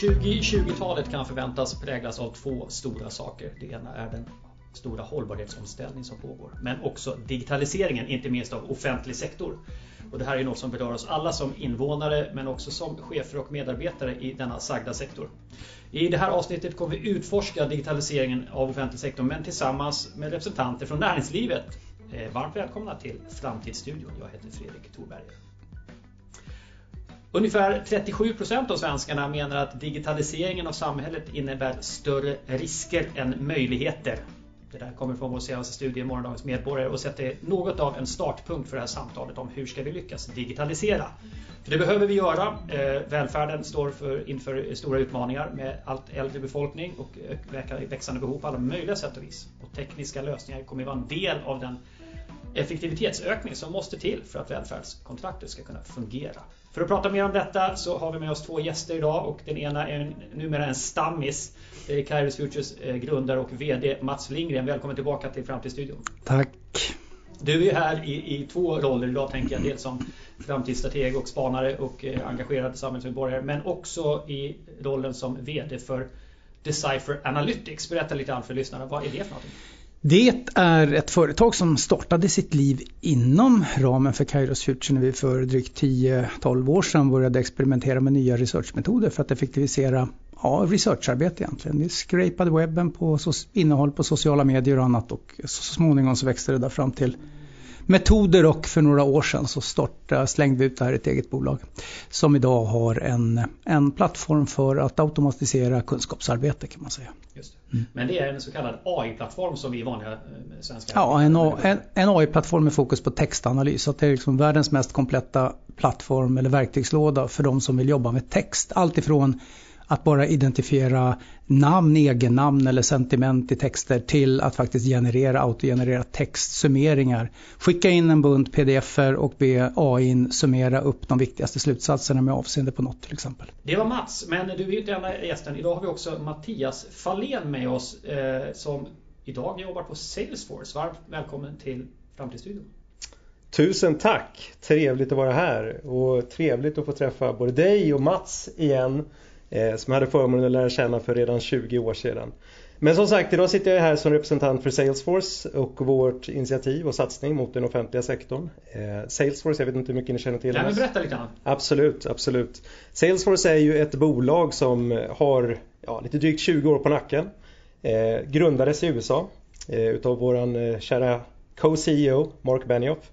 2020-talet kan förväntas präglas av två stora saker. Det ena är den stora hållbarhetsomställning som pågår. Men också digitaliseringen, inte minst av offentlig sektor. Och det här är något som berör oss alla som invånare men också som chefer och medarbetare i denna sagda sektor. I det här avsnittet kommer vi utforska digitaliseringen av offentlig sektor men tillsammans med representanter från näringslivet. Eh, varmt välkomna till Framtidsstudion. Jag heter Fredrik Thorberger. Ungefär 37 procent av svenskarna menar att digitaliseringen av samhället innebär större risker än möjligheter. Det där kommer från vår senaste studie Morgondagens medborgare och sätter något av en startpunkt för det här samtalet om hur ska vi lyckas digitalisera. För det behöver vi göra. Eh, välfärden står för, inför stora utmaningar med allt äldre befolkning och eh, växande behov på alla möjliga sätt och vis. Och tekniska lösningar kommer att vara en del av den effektivitetsökning som måste till för att välfärdskontraktet ska kunna fungera. För att prata mer om detta så har vi med oss två gäster idag och den ena är numera en stammis. Det är Kairos Futures eh, grundare och VD Mats Lindgren. Välkommen tillbaka till Framtidsstudion. Tack. Du är här i, i två roller idag tänker jag. Dels som framtidsstrateg och spanare och eh, engagerad samhällsmedborgare men också i rollen som VD för Decipher Analytics. Berätta lite grann för lyssnarna. Vad är det för någonting? Det är ett företag som startade sitt liv inom ramen för Kairos Future när vi för drygt 10-12 år sedan började experimentera med nya researchmetoder för att effektivisera ja, researcharbete egentligen. Vi scrapade webben på innehåll på sociala medier och annat och så småningom så växte det där fram till metoder och för några år sedan så startade, slängde vi ut det här i ett eget bolag som idag har en, en plattform för att automatisera kunskapsarbete kan man säga. Just det. Mm. Men det är en så kallad AI-plattform som vi vanliga eh, svenskar Ja, en, en, en AI-plattform med fokus på textanalys. Så det är liksom världens mest kompletta plattform eller verktygslåda för de som vill jobba med text. Alltifrån att bara identifiera namn, egennamn eller sentiment i texter till att faktiskt generera, autogenerera textsummeringar. Skicka in en bunt pdf-er och be AI summera upp de viktigaste slutsatserna med avseende på något till exempel. Det var Mats, men du är ju inte enda gästen. Idag har vi också Mattias Fahlén med oss eh, som idag jobbar på Salesforce. Varmt välkommen till Framtidsstudion. Tusen tack! Trevligt att vara här och trevligt att få träffa både dig och Mats igen som jag hade förmånen att lära känna för redan 20 år sedan. Men som sagt, idag sitter jag här som representant för Salesforce och vårt initiativ och satsning mot den offentliga sektorn. Eh, Salesforce, jag vet inte hur mycket ni känner till. Nej, men berätta lite grann. Absolut, absolut. Salesforce är ju ett bolag som har ja, lite drygt 20 år på nacken. Eh, grundades i USA eh, utav våran eh, kära co-CEO Mark Benioff.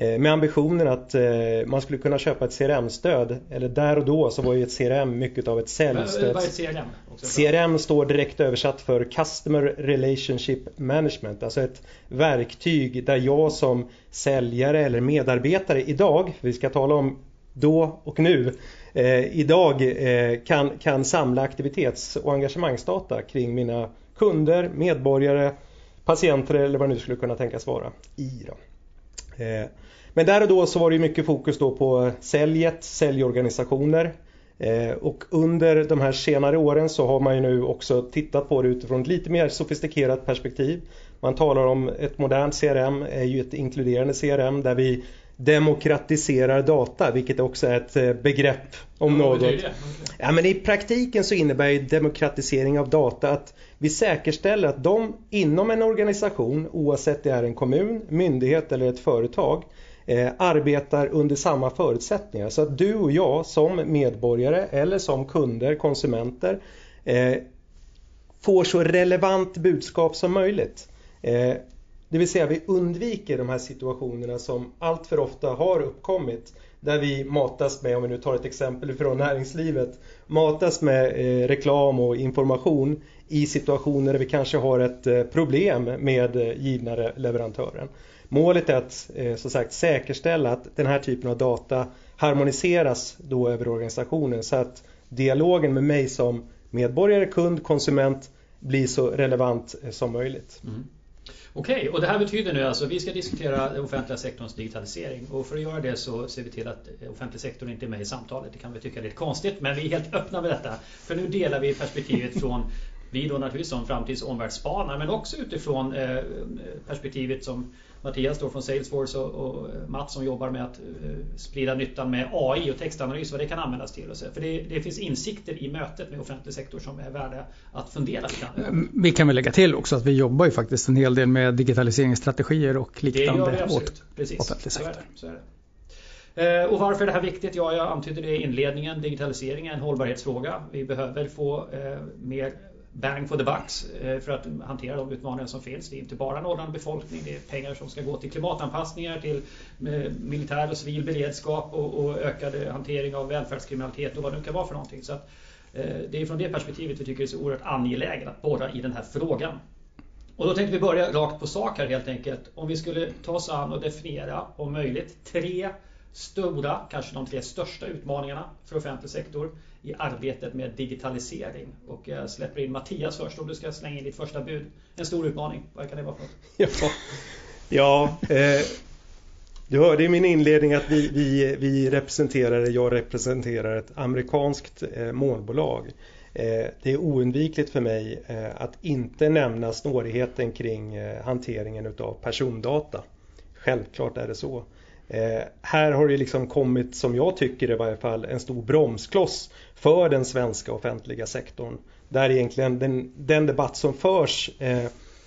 Eh, med ambitionen att eh, man skulle kunna köpa ett CRM-stöd. Eller där och då så var ju ett CRM mycket av ett säljstöd. Vad är CRM? CRM står direkt översatt för Customer Relationship Management. Alltså ett verktyg där jag som säljare eller medarbetare idag, vi ska tala om då och nu, eh, idag eh, kan, kan samla aktivitets och engagemangsdata kring mina kunder, medborgare, patienter eller vad det nu skulle kunna tänkas vara i. Då. Eh, men där och då så var det mycket fokus då på säljet, säljorganisationer. Eh, och under de här senare åren så har man ju nu också tittat på det utifrån ett lite mer sofistikerat perspektiv. Man talar om ett modernt CRM är ju ett inkluderande CRM där vi demokratiserar data, vilket också är ett eh, begrepp om något. Ja, men I praktiken så innebär ju demokratisering av data att vi säkerställer att de inom en organisation, oavsett det är en kommun, myndighet eller ett företag, eh, arbetar under samma förutsättningar. Så att du och jag som medborgare eller som kunder, konsumenter eh, får så relevant budskap som möjligt. Eh, det vill säga vi undviker de här situationerna som allt för ofta har uppkommit där vi matas med, om vi nu tar ett exempel från näringslivet, matas med eh, reklam och information i situationer där vi kanske har ett eh, problem med eh, givna leverantören. Målet är att eh, som sagt säkerställa att den här typen av data harmoniseras då över organisationen så att dialogen med mig som medborgare, kund, konsument blir så relevant som möjligt. Mm. Okej, okay, och det här betyder nu alltså vi ska diskutera den offentliga sektorns digitalisering och för att göra det så ser vi till att offentlig sektor inte är med i samtalet. Det kan vi tycka är lite konstigt men vi är helt öppna med detta. För nu delar vi perspektivet från vi då naturligtvis som framtids omvärldsspanare men också utifrån eh, perspektivet som Mattias står från Salesforce och, och Mats som jobbar med att uh, sprida nyttan med AI och textanalys, vad det kan användas till. Och så. För det, det, finns insikter i mötet med offentlig sektor som är värda att fundera lite Vi kan väl lägga till också att vi jobbar ju faktiskt en hel del med digitaliseringsstrategier och liknande åt Precis. offentlig sektor. Så är det, så är det. Och varför är det här viktigt? Ja, jag antydde det i inledningen. Digitalisering är en hållbarhetsfråga. Vi behöver få mer bang for the bucks eh, för att hantera de utmaningar som finns. Det är inte bara en åldrande befolkning, det är pengar som ska gå till klimatanpassningar, till eh, militär och civil beredskap och, ökad hantering av välfärdskriminalitet och vad det nu kan vara för någonting. Så att, eh, det är från det perspektivet vi tycker det är så oerhört angeläget att borra i den här frågan. Och då tänkte vi börja rakt på sak här helt enkelt. Om vi skulle ta oss an och definiera om möjligt tre stora, kanske de tre största utmaningarna för offentlig sektor i arbetet med digitalisering. Och jag släpper in Mattias först om du ska slänga in ditt första bud. En stor utmaning, vad kan det vara för något? Ja, ja eh, du hörde i min inledning att vi, vi, vi representerar, jag representerar ett amerikanskt eh, målbolag. Eh, det är oundvikligt för mig eh, att inte nämna snårigheten kring eh, hanteringen utav persondata. Självklart är det så. Eh, här har det liksom kommit, som jag tycker i varje fall, en stor bromskloss för den svenska offentliga sektorn. Där egentligen den, den debatt som förs eh,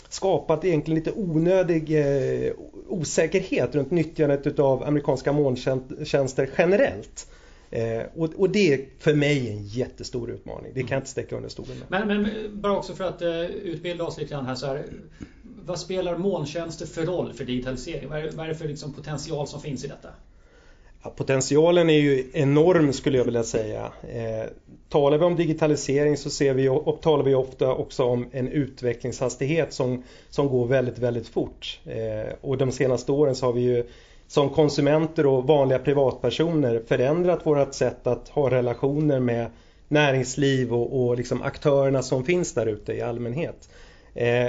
skapat egentligen lite onödig eh, osäkerhet runt nyttjandet av amerikanska molntjänster generellt. Eh, och, och, det är för mig en jättestor utmaning. Det kan jag inte sticka under stolen med. Men, men bara också för att uh, utbilda oss lite grann här. Så här vad spelar molntjänster för roll för digitalisering? Vad är, vad är det för liksom potential som finns i detta? Ja, potentialen är ju enorm skulle jag vilja säga. Eh, talar vi om digitalisering så ser vi, och talar vi ofta också om en utvecklingshastighet som, som går väldigt, väldigt fort. Eh, och de senaste åren så har vi ju som konsumenter och vanliga privatpersoner förändrat vårt sätt att ha relationer med näringsliv och, och liksom aktörerna som finns där ute i allmänhet. Eh,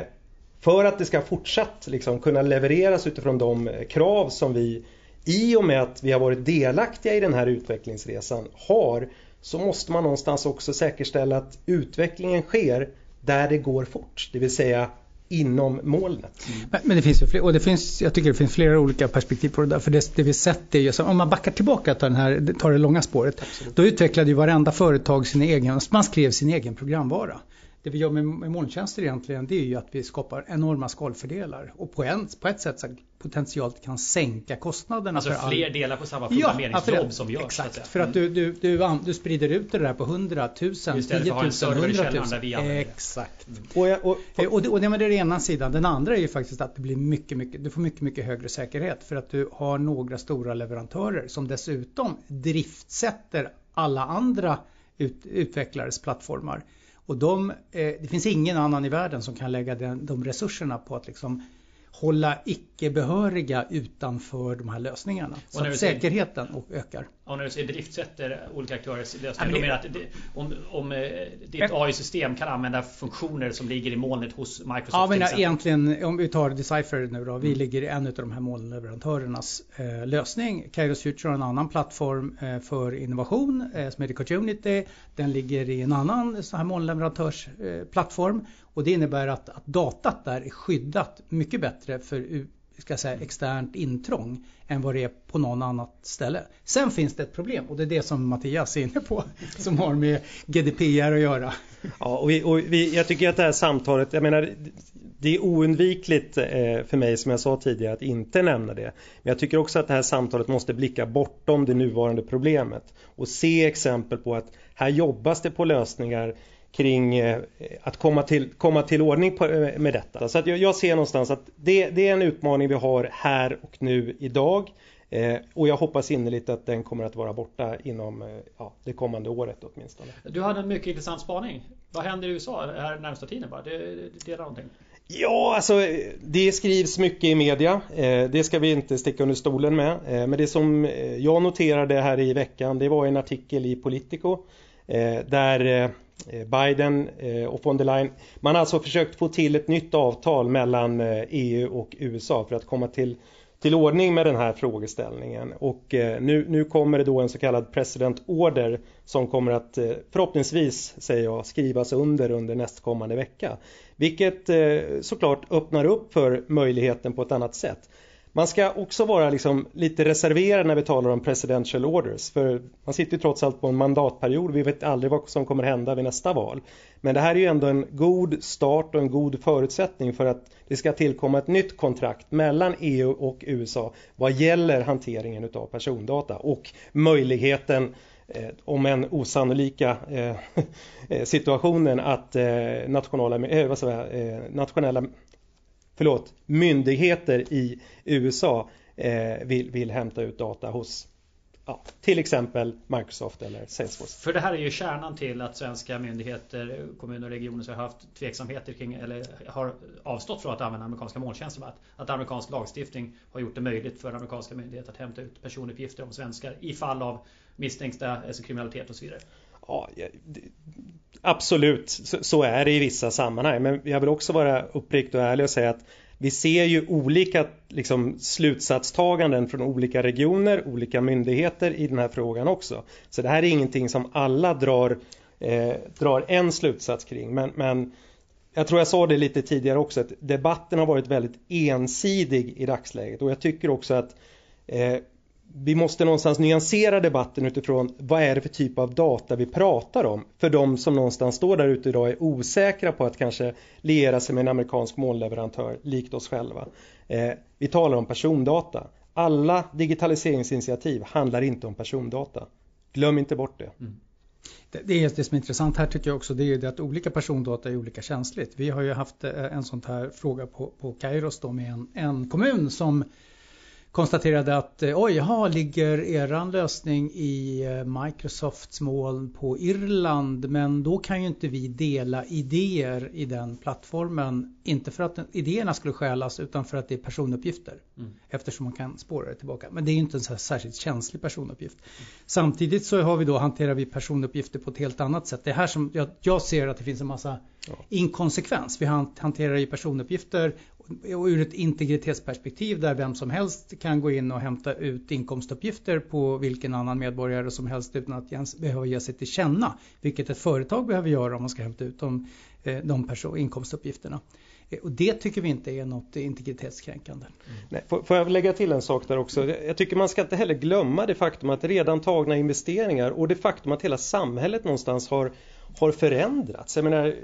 för att det ska fortsatt liksom kunna levereras utifrån de krav som vi i och med att vi har varit delaktiga i den här utvecklingsresan har så måste man någonstans också säkerställa att utvecklingen sker där det går fort, det vill säga inom molnet. Mm. Men, det finns ju fler, och det finns, jag tycker det finns flera olika perspektiv på det där. För det, det vi sett är ju, om man backar tillbaka till den här, tar det långa spåret. Absolut. Då utvecklade ju varenda företag sin egen, man skrev sin egen programvara det vi gör med, med molntjänster egentligen det är ju att vi skapar enorma skalfördelar och på, en, på ett sätt så potentiellt kan sänka kostnaderna. Alltså för fler all... delar på samma programmeringsjobb ja, som görs. Exakt, för att du, du, du, du sprider ut det där på 100 000, 10 000, 100 000. Exakt. Mm. Och, jag, och, och, och, det, och det är den ena sidan. Den andra är ju faktiskt att det blir mycket, mycket, du får mycket, mycket högre säkerhet för att du har några stora leverantörer som dessutom driftsätter alla andra ut, utvecklares plattformar. Och de, eh, det finns ingen annan i världen som kan lägga den, de resurserna på att liksom hålla icke-behöriga utanför de här lösningarna. Så att säkerheten ökar. Och när du säger driftsätter olika aktörers lösningar, då menar att det, om, om eh, ditt AI-system kan använda funktioner som ligger i molnet hos Microsoft? Ja, men egentligen om vi tar Decipher nu då. Vi mm. ligger i en av de här molnleverantörernas eh, lösning. Kairos Future har en annan plattform eh, för innovation eh, som heter Cotunity. Den ligger i en annan sån här molnleverantörs eh, plattform. Och det innebär att, att datat där är skyddat mycket bättre för ska säga, externt intrång än vad det är på någon annat ställe. Sen finns det ett problem och det är det som Mattias är inne på som har med GDPR att göra. Ja, och, vi, och vi, jag tycker att det här samtalet, jag menar det är oundvikligt eh, för mig som jag sa tidigare att inte nämna det. Men jag tycker också att det här samtalet måste blicka bortom det nuvarande problemet och se exempel på att här jobbas det på lösningar kring eh, att komma till, komma till ordning på, eh, med detta. Så att jag, jag, ser någonstans att det, det, är en utmaning vi har här och nu idag. Eh, och jag hoppas innerligt att den kommer att vara borta inom eh, ja, det kommande året åtminstone. Du hade en mycket intressant spaning. Vad händer i USA här närmsta tiden? Bara? Det, det, det är någonting. Ja, alltså det skrivs mycket i media. Eh, det ska vi inte sticka under stolen med. Men det som jag noterade här i veckan det var en artikel i Politico där Eh, Biden eh, och von der Leyen. Man har alltså försökt få till ett nytt avtal mellan eh, EU och USA för att komma till, till ordning med den här frågeställningen och nu, nu kommer det då en så kallad president order som kommer att förhoppningsvis, säger jag, skrivas under under nästkommande vecka. Vilket såklart öppnar upp för möjligheten på ett annat sätt. Man ska också vara liksom lite reserverad när vi talar om presidential orders. För man sitter ju trots allt på en mandatperiod. Vi vet aldrig vad som kommer hända vid nästa val. Men det här är ju ändå en god start och en god förutsättning för att det ska tillkomma ett nytt kontrakt mellan EU och USA vad gäller hanteringen utav persondata och möjligheten eh, om en osannolika eh, eh, situationen att eh, nationella, eh, vad säger jag, eh, nationella förlåt, myndigheter i USA eh, vill, vill hämta ut data hos ja, till exempel Microsoft eller Salesforce. För det här är ju kärnan till att svenska myndigheter, kommuner och regioner har haft tveksamheter kring eller har avstått från att använda amerikanska molntjänster. Att, att amerikansk lagstiftning har gjort det möjligt för amerikanska myndigheter att hämta ut personuppgifter om svenskar i fall av misstänkta alltså kriminalitet och så vidare. Ja, absolut, så, så, är det i vissa sammanhang. Men jag vill också vara uppriktig och ärlig och säga att vi ser ju olika liksom, slutsatstaganden från olika regioner, olika myndigheter i den här frågan också. Så det här är ingenting som alla drar, eh, drar en slutsats kring. Men, men jag tror jag sa det lite tidigare också att debatten har varit väldigt ensidig i dagsläget och jag tycker också att eh, vi måste någonstans nyansera debatten utifrån vad är det för typ av data vi pratar om. För de som någonstans står där ute idag är osäkra på att kanske liera sig med en amerikansk molnleverantör likt oss själva. Eh, vi talar om persondata. Alla digitaliseringsinitiativ handlar inte om persondata. Glöm inte bort det. Mm. Det, är det som är intressant här tycker jag också det är det att olika persondata är olika känsligt. Vi har ju haft eh, en sån här fråga på, på Kairos då med en, en kommun som konstaterade att eh, oj, jaha, ligger eran lösning i eh, Microsofts moln på Irland men då kan ju inte vi dela idéer i den plattformen. Inte för att idéerna skulle stjälas utan för att det är personuppgifter. Mm. Eftersom man kan spåra det tillbaka. Men det är ju inte en så särskilt känslig personuppgift. Mm. Samtidigt så har vi då, hanterar vi personuppgifter på ett helt annat sätt. Det är här som jag, jag ser att det finns en massa ja. inkonsekvens. Vi hanterar ju personuppgifter och ur ett integritetsperspektiv där vem som helst kan gå in och hämta ut inkomstuppgifter på vilken annan medborgare som helst utan att behöva ge sig till känna. Vilket ett företag behöver göra om man ska hämta ut de, eh, de inkomstuppgifterna. Eh, och det tycker vi inte är något integritetskränkande. Mm. Nej, får jag lägga till en sak där också? Jag tycker man ska inte heller glömma det faktum att redan tagna investeringar och det faktum att hela samhället någonstans har, har förändrats. Jag menar,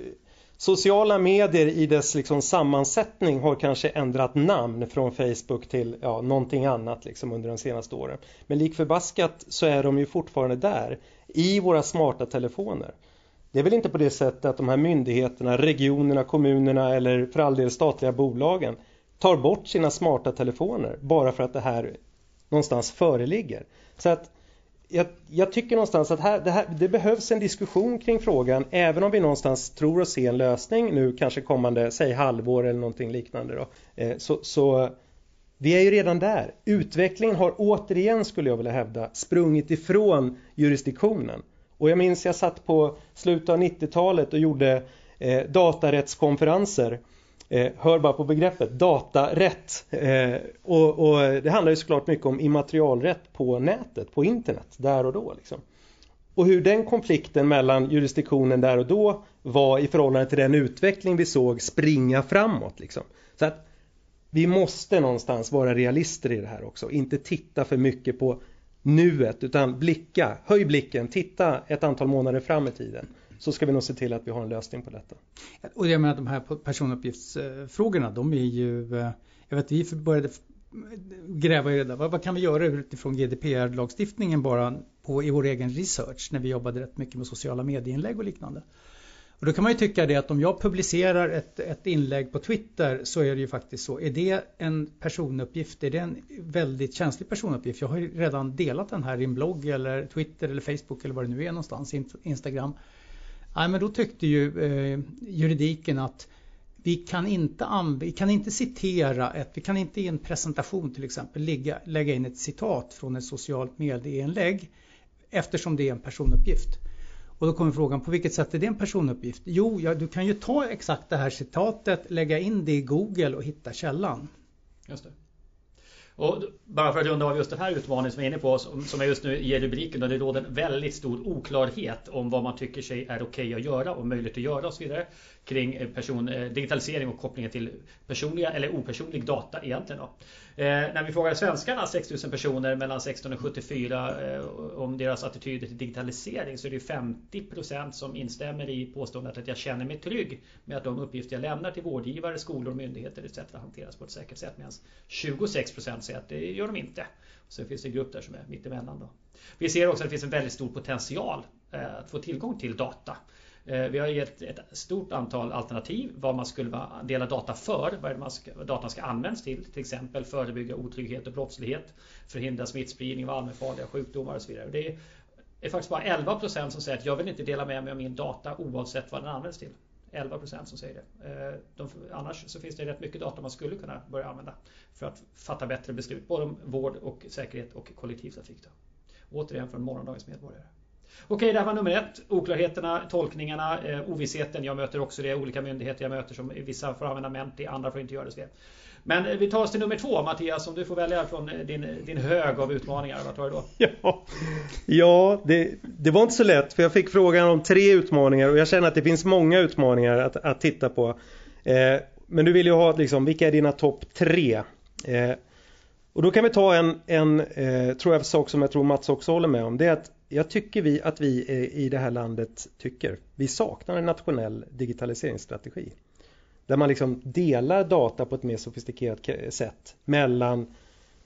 Sociala medier i dess liksom sammansättning har kanske ändrat namn från Facebook till ja, någonting annat liksom under de senaste åren. Men lik förbaskat så är de ju fortfarande där i våra smarta telefoner. Det är väl inte på det sättet att de här myndigheterna, regionerna, kommunerna eller för all del statliga bolagen tar bort sina smarta telefoner bara för att det här någonstans föreligger. Så att jag, jag, tycker någonstans att här, det, här, det, behövs en diskussion kring frågan även om vi någonstans tror att se en lösning nu kanske kommande, säg halvår eller någonting liknande då. Eh, så, så, vi är ju redan där. Utvecklingen har återigen skulle jag vilja hävda sprungit ifrån jurisdiktionen. Och jag minns jag satt på slutet av 90-talet och gjorde eh, datarättskonferenser eh, hör bara på begreppet datarätt. Eh, och, och, det handlar ju såklart mycket om immaterialrätt på nätet, på internet, där och då. Liksom. Och hur den konflikten mellan jurisdiktionen där och då var i förhållande till den utveckling vi såg springa framåt. Liksom. Så att vi måste någonstans vara realister i det här också. Inte titta för mycket på nuet utan blicka, höj blicken, titta ett antal månader fram i tiden så ska vi nog se till att vi har en lösning på detta. Och jag menar de här personuppgiftsfrågorna, de är ju, eh, jag vet vi började gräva i det där. Vad, vad kan vi göra utifrån GDPR-lagstiftningen bara på, i vår egen research när vi jobbade rätt mycket med sociala medieinlägg och liknande. Och då kan man ju tycka det att om jag publicerar ett, ett inlägg på Twitter så är det ju faktiskt så. Är det en personuppgift? Är det en väldigt känslig personuppgift? Jag har ju redan delat den här i en blogg eller Twitter eller Facebook eller vad det nu är någonstans, Instagram. Nej, men då tyckte ju eh, juridiken att vi kan, inte vi kan inte citera ett, vi kan inte i en presentation till exempel lägga, lägga in ett citat från ett socialt medieinlägg eftersom det är en personuppgift. Och då kommer frågan, på vilket sätt är det en personuppgift? Jo, ja, du kan ju ta exakt det här citatet, lägga in det i Google och hitta källan. Just det. Och bara för att runda av just den här utmaningen som jag är inne på som jag just nu ger rubriken och det råder en väldigt stor oklarhet om vad man tycker sig är okej okay att göra och möjligt att göra och så vidare kring eh, person, eh, digitalisering och kopplingen till personliga eller opersonlig data egentligen. Då. Eh, när vi frågar svenskarna, 6000 personer mellan 16 och 74 om deras attityder till digitalisering så är det 50% som instämmer i påståendet att jag känner mig trygg med att de uppgifter jag lämnar till vårdgivare, skolor, myndigheter etc. hanteras på ett säkert sätt medan 26% säger att det gör de inte. Så finns det en grupp där som är mittemellan. Då. Vi ser också att det finns en väldigt stor potential att få tillgång till data. Eh, vi har gett ett stort antal alternativ vad man skulle dela data för, vad man ska, datan ska användas till. Till exempel förebygga otrygghet och brottslighet, förhindra smittspridning av allmänfarliga sjukdomar och så vidare. Det är faktiskt bara 11% som säger att jag vill inte dela med mig av min data oavsett vad den används till. 11% som säger det. Eh, de, annars så finns det rätt mycket data man skulle kunna börja använda för att fatta bättre beslut både om vård och säkerhet och kollektivtrafik. Då. Återigen från morgondagens medborgare. Okej, det här var nummer ett. Oklarheterna, tolkningarna, eh, ovissheten. Jag möter också det. Olika myndigheter jag möter som vissa får använda Menti, andra får inte göra det. Men eh, vi tar oss till nummer två Mattias, om du får välja från eh, din, din hög av utmaningar. Vad tar du då? Ja, ja det, det var inte så lätt för jag fick frågan om tre utmaningar och jag känner att det finns många utmaningar att, att titta på. Eh, men du vill ju ha liksom, vilka är dina topp tre? Eh, och då kan vi ta en, en eh, tror jag, sak som jag tror Mats också håller med om. Det är att jag tycker vi att vi eh, i det här landet tycker vi saknar en nationell digitaliseringsstrategi. Där man liksom delar data på ett mer sofistikerat sätt mellan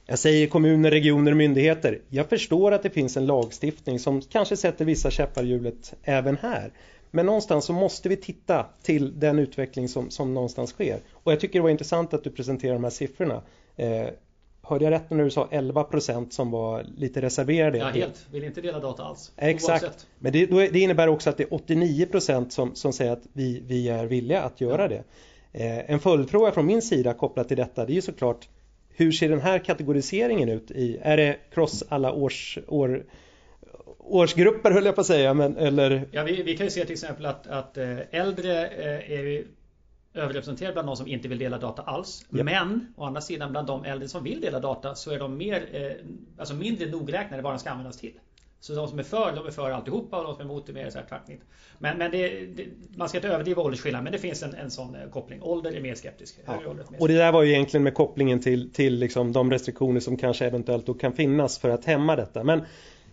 jag säger kommuner, regioner och myndigheter. Jag förstår att det finns en lagstiftning som kanske sätter vissa käppar i hjulet även här. Men någonstans så måste vi titta till den utveckling som, som någonstans sker. Och jag tycker det var intressant att du presenterar de här siffrorna. Eh, Hörde jag rätt när du sa 11% som var lite reserverade? Ja, helt. Vill inte dela data alls. Exakt. Oavsett. Men det, det, innebär också att det är 89% som, som säger att vi, vi är villiga att göra ja. det. Eh, en följdfråga från min sida kopplat till detta det är ju såklart hur ser den här kategoriseringen ut? I, är det cross alla års, år, årsgrupper höll jag på att säga men, eller? Ja, vi, vi kan ju se till exempel att, att eh, äldre eh, är överrepresenterade bland de som inte vill dela data alls. Ja. Men å andra sidan bland de äldre som vill dela data så är de mer, eh, alltså mindre nogräknade vad den ska användas till. Så de som är för, de är för alltihopa och de som är emot är mer så här tvärtom. Men, men det, det, man ska inte överdriva åldersskillnaden men det finns en, en sån eh, koppling. Ålder är mer skeptisk. Ja. Ålder mer Och det där var ju egentligen med kopplingen till, till liksom de restriktioner som kanske eventuellt då kan finnas för att hämma detta. Men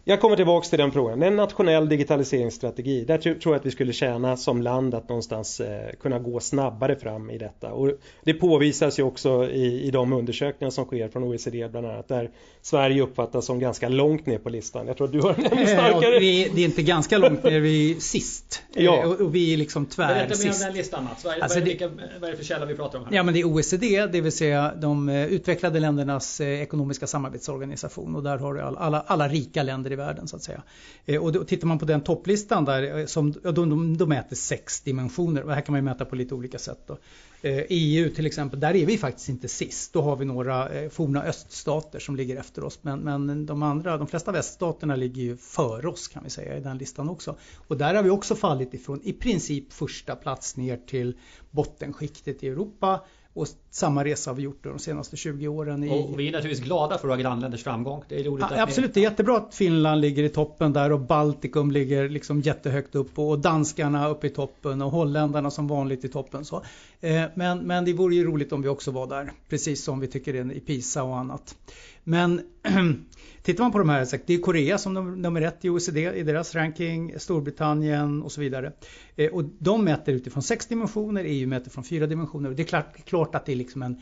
jag kommer tillbaks till den frågan. En nationell digitaliseringsstrategi. Där tror jag att vi skulle tjäna som land att någonstans eh, kunna gå snabbare fram i detta. Och det påvisas ju också i, i de undersökningar som sker från OECD bland annat. Där Sverige uppfattas som ganska långt ner på listan. Jag tror att du har en ännu starkare. Ja, vi, det är inte ganska långt ner, vi är sist. Ja. Och, och vi är liksom tvär Berätta mer om den listan Mats. Vad är, alltså, vad, är det, vad är det för källa vi pratar om här? Ja men det är OECD, det vill säga de eh, utvecklade ländernas eh, ekonomiska samarbetsorganisation. Och där har du alla, alla, alla rika länder i världen så att säga. Eh, och då tittar man på den topplistan där, eh, som, de, de, de mäter sex dimensioner. Och här kan man mäta på lite olika sätt. Då. Eh, EU till exempel, där är vi faktiskt inte sist. Då har vi några forna öststater som ligger efter oss. Men, men de andra, de flesta väststaterna ligger ju före oss kan vi säga i den listan också. Och där har vi också fallit ifrån i princip första plats ner till bottenskiktet i Europa och samma resa har vi gjort de senaste 20 åren. I... Och vi är naturligtvis glada för våra grannländers framgång. Det är roligt ja, absolut, det är jättebra att Finland ligger i toppen där och Baltikum ligger liksom jättehögt upp och danskarna uppe i toppen och holländarna som vanligt i toppen. Så. Eh, men, men det vore ju roligt om vi också var där, precis som vi tycker i PISA och annat. Men tittar man på de här, det är Korea som nummer ett i OECD i deras ranking, Storbritannien och så vidare. Eh, och de mäter utifrån sex dimensioner, EU mäter från fyra dimensioner. Och det är klart, klart att det är liksom en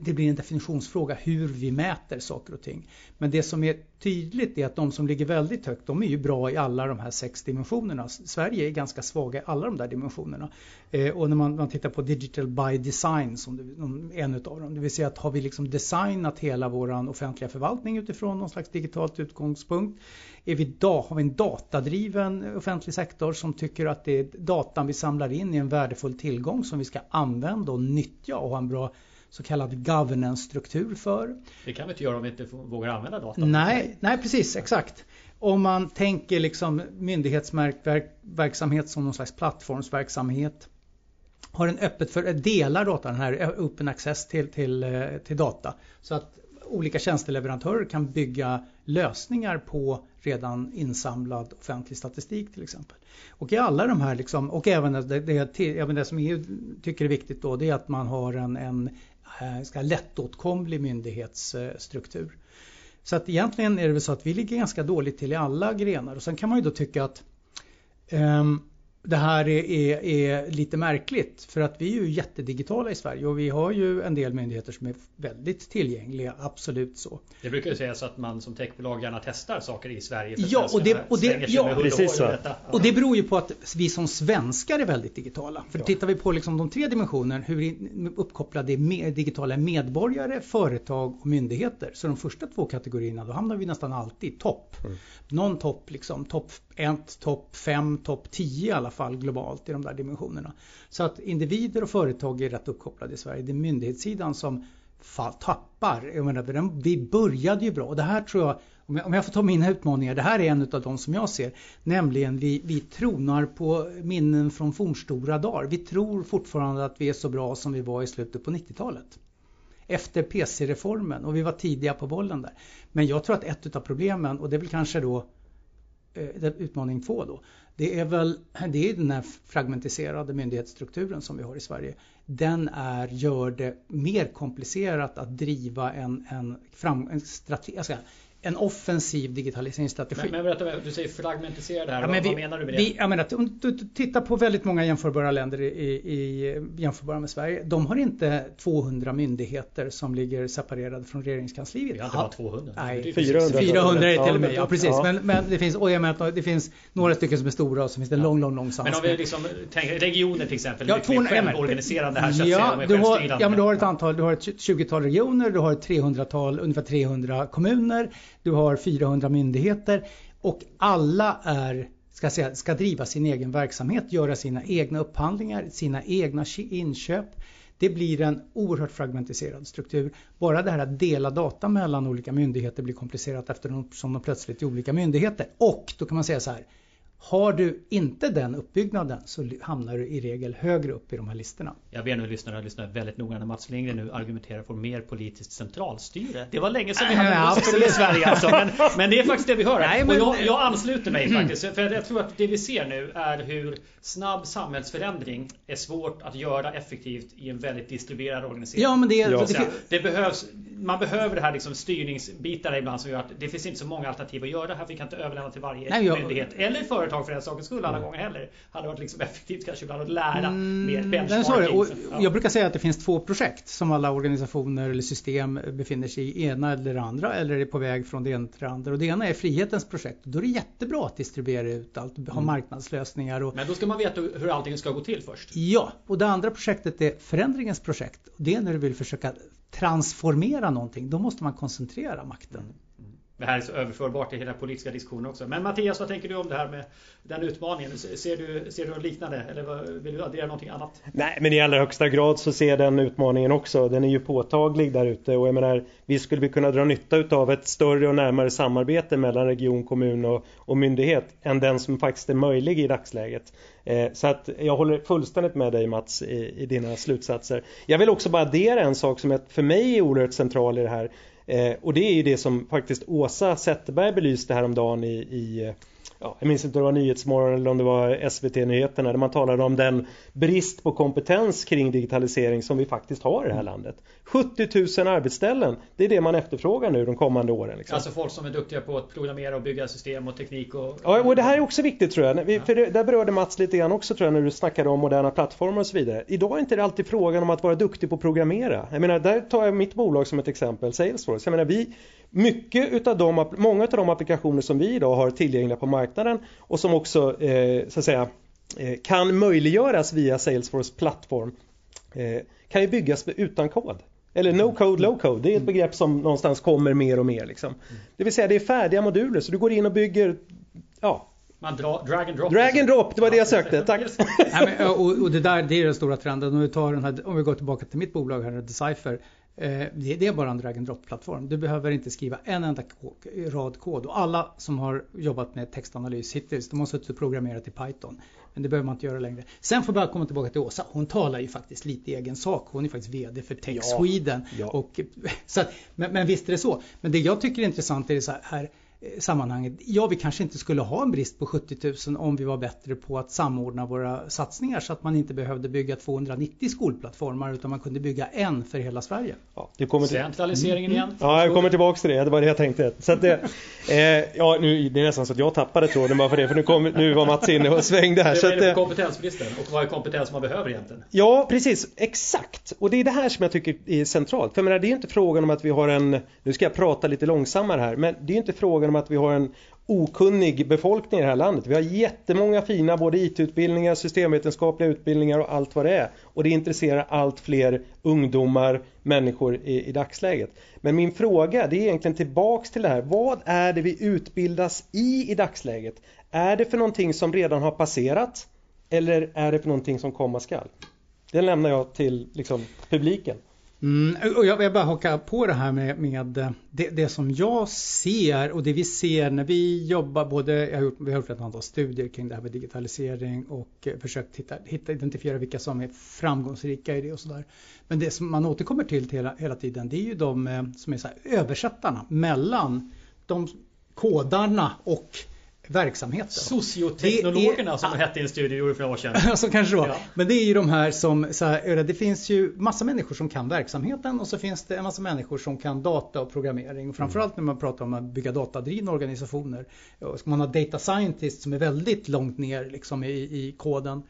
det blir en definitionsfråga hur vi mäter saker och ting. Men det som är tydligt är att de som ligger väldigt högt, de är ju bra i alla de här sex dimensionerna. Sverige är ganska svaga i alla de där dimensionerna. Eh, och när man, man, tittar på digital by design som det, en utav dem, det vill säga att har vi liksom designat hela våran offentliga förvaltning utifrån någon slags digitalt utgångspunkt. Är vi da, har vi en datadriven offentlig sektor som tycker att det är datan vi samlar in är en värdefull tillgång som vi ska använda och nyttja och ha en bra så kallad governance-struktur för. Det kan vi inte göra om vi inte vågar använda data. Nej, nej precis, exakt. Om man tänker liksom myndighetsverksamhet som någon slags plattformsverksamhet har den öppet för delar data, den här open access till, till, till data. Så att olika tjänsteleverantörer kan bygga lösningar på redan insamlad offentlig statistik till exempel. Och i alla de här liksom, och även det, det, även det som EU tycker är viktigt då det är att man har en, en Eh, ska lättåtkomlig myndighetsstruktur. Så att egentligen är det väl så att vi ligger ganska dåligt till i alla grenar och sen kan man ju då tycka att um, det här är, är, är, lite märkligt för att vi är ju jättedigitala i Sverige och vi har ju en del myndigheter som är väldigt tillgängliga, absolut så. Det brukar ju sägas att man som techbolag gärna testar saker i Sverige. För ja, och det, och det, ja, precis så. Ja. Och det beror ju på att vi som svenskar är väldigt digitala. För ja. tittar vi på liksom de tre dimensionerna, hur uppkopplade är digitala medborgare, företag och myndigheter. Så de första två kategorierna, då hamnar vi nästan alltid topp. Mm. Någon topp, liksom topp ett topp 5, topp 10 i alla fall globalt i de där dimensionerna. Så att individer och företag är rätt uppkopplade i Sverige. Det är myndighetssidan som tappar. Jag menar, vi började ju bra och det här tror jag om jag, får ta mina utmaningar, det här är en av de som jag ser. Nämligen vi, vi tronar på minnen från fornstora dagar. Vi tror fortfarande att vi är så bra som vi var i slutet på 90-talet. Efter PC-reformen och vi var tidiga på bollen där. Men jag tror att ett av problemen, och det är väl kanske då Eh, utmaning två då, det är väl det är den här fragmentiserade myndighetsstrukturen som vi har i Sverige. Den är, gör det mer komplicerat att driva en, en, fram, en strategi, en offensiv digitaliseringsstrategi. Men, men berätta, du säger fragmentiserad här, ja, vad, vi, vad, menar du med det? Vi, jag menar, om du tittar på väldigt många jämförbara länder i, i, jämförbara med Sverige. De har inte 200 myndigheter som ligger separerade från regeringskansliet. Vi har inte bara 200. Nej, 400, 400 är till och med. Ja, precis. Ja. Men, men, det finns, och jag menar, det finns några stycken som är stora och så finns det en lång, lång, lång Men om vi liksom tänker regioner till exempel, ja, 200, självorganiserande här så att ja, du har, ja, men du har ett antal, du har ett 20-tal regioner, du har ett 300-tal, ungefär 300 kommuner du har 400 myndigheter och alla är ska, säga, ska driva sin egen verksamhet, göra sina egna upphandlingar, sina egna inköp. Det blir en oerhört fragmentiserad struktur. Bara det här att dela data mellan olika myndigheter blir komplicerat eftersom de plötsligt är olika myndigheter. Och då kan man säga så här, har du inte den uppbyggnaden så hamnar du i regel högre upp i de här listorna. Jag ber nu lyssnarna att lyssna väldigt noga när Mats Lindgren nu argumenterar för mer politiskt centralstyre. Det var länge sedan vi hade äh, absolut i Sverige alltså, men, men, det är faktiskt det vi hör. Nej, men... jag, jag, ansluter mig mm. faktiskt. För jag tror att det vi ser nu är hur snabb samhällsförändring är svårt att göra effektivt i en väldigt distribuerad organisering. Ja, men det, ja. det, det behövs, man behöver det här liksom styrningsbitarna ibland som gör att det finns inte så många alternativ att göra det här. Vi kan inte överlämna till varje Nej, jag... myndighet eller företag företag för den sakens skull alla mm. gånger heller. Hade varit liksom effektivt kanske ibland att lära mm, mer benchmarking. Och ja. Jag brukar säga att det finns två projekt som alla organisationer eller system befinner sig i. Ena eller det andra eller är på väg från det ena till det andra. Och det ena är frihetens projekt. Då är det jättebra att distribuera ut allt, ha mm. marknadslösningar. Och... Men då ska man veta hur allting ska gå till först. Ja, och det andra projektet är förändringens projekt. Det är när du vill försöka transformera någonting. Då måste man koncentrera makten. Det här är så överförbart till hela politiska diskussionen också. Men Mattias, vad tänker du om det här med den utmaningen? Ser du, ser du något liknande eller vill du addera någonting annat? Nej, men i allra högsta grad så ser jag den utmaningen också. Den är ju påtaglig där ute och jag menar, vi skulle vi kunna dra nytta av ett större och närmare samarbete mellan region, kommun och, och myndighet än den som faktiskt är möjlig i dagsläget. Eh, så att jag håller fullständigt med dig Mats i, i dina slutsatser. Jag vill också bara addera en sak som för mig är oerhört central i det här. Eh, och det är ju det som faktiskt Åsa Zetterberg belyste häromdagen i, i eh, ja, jag minns inte om det var Nyhetsmorgon eller om det var SVT-nyheterna där man talade om den brist på kompetens kring digitalisering som vi faktiskt har i det här landet. 70 000 arbetsställen, det är det man efterfrågar nu de kommande åren. Liksom. Alltså folk som är duktiga på att programmera och bygga system och teknik och... Ja, och det här är också viktigt tror jag. För det, där berörde Mats lite grann också tror jag när du snackade om moderna plattformar och så vidare. Idag är inte det alltid frågan om att vara duktig på att programmera. Jag menar, där tar jag mitt bolag som ett exempel, Salesforce. Jag menar, vi, mycket utav de, många av de applikationer som vi idag har tillgängliga på marknaden och som också eh, så att säga eh, kan möjliggöras via Salesforce plattform eh, kan ju byggas utan kod. Eller no code, low code. Det är ett mm. begrepp som någonstans kommer mer och mer. Liksom. Det vill säga det är färdiga moduler så du går in och bygger ja, man dra, drag and drop. Drag and drop, det var det jag sökte. Tack. Nej, men, och, och, det där det är den stora trenden. Om vi, tar den här, om vi går tillbaka till mitt bolag här, Decipher. Eh, det är bara en drag and drop-plattform. Du behöver inte skriva en enda rad kod. Och alla som har jobbat med textanalys hittills, de har suttit och programmerat i Python. Men det behöver man inte göra längre. Sen får jag komma tillbaka till Åsa. Hon talar ju faktiskt lite i egen sak. Hon är faktiskt VD för Tech Ja, Sweden. ja. Och, så men, men visst är det så. Men det jag tycker är intressant är det så här sammanhanget. Ja, vi kanske inte skulle ha en brist på 70 000 om vi var bättre på att samordna våra satsningar så att man inte behövde bygga 290 skolplattformar utan man kunde bygga en för hela Sverige. Ja, du kommer till... Centraliseringen igen. Ja, jag kommer tillbaks till det. Det var det jag tänkte. Så att det, eh, ja, nu, det är nästan så att jag tappade tråden bara för det. För nu, kom, nu var Mats inne och svängde här. Det Så var att, det eh, för kompetensbristen och vad är kompetens man behöver egentligen? Ja, precis. Exakt. Och det är det här som jag tycker är centralt. För jag menar, det är inte frågan om att vi har en, nu ska jag prata lite långsammare här, men det är inte frågan faktum att vi har en okunnig befolkning i det här landet. Vi har jättemånga fina både IT-utbildningar, systemvetenskapliga utbildningar och allt vad det är. Och det intresserar allt fler ungdomar, människor i, i dagsläget. Men min fråga det är egentligen tillbaks till det här. Vad är det vi utbildas i i dagsläget? Är det för någonting som redan har passerat? Eller är det för någonting som komma skall? Det lämnar jag till liksom, publiken. Mm, och jag vill bara haka på det här med, med eh, det, det, som jag ser och det vi ser när vi jobbar både, jag har gjort, vi har gjort ett antal studier kring det här med digitalisering och eh, försökt hitta, hitta, identifiera vilka som är framgångsrika i det och sådär. Men det som man återkommer till, hela, hela tiden det är ju de eh, som är så här, översättarna mellan de kodarna och verksamheten. Socioteknologerna är- som det hette i en studie gjorde för några år sedan. så kanske det var. Ja. Men det är ju de här som, så här, det finns ju massa människor som kan verksamheten och så finns det en massa människor som kan data och programmering. Framförallt när man pratar om att bygga datadrivna organisationer. Ska man ha data scientists som är väldigt långt ner liksom i, i koden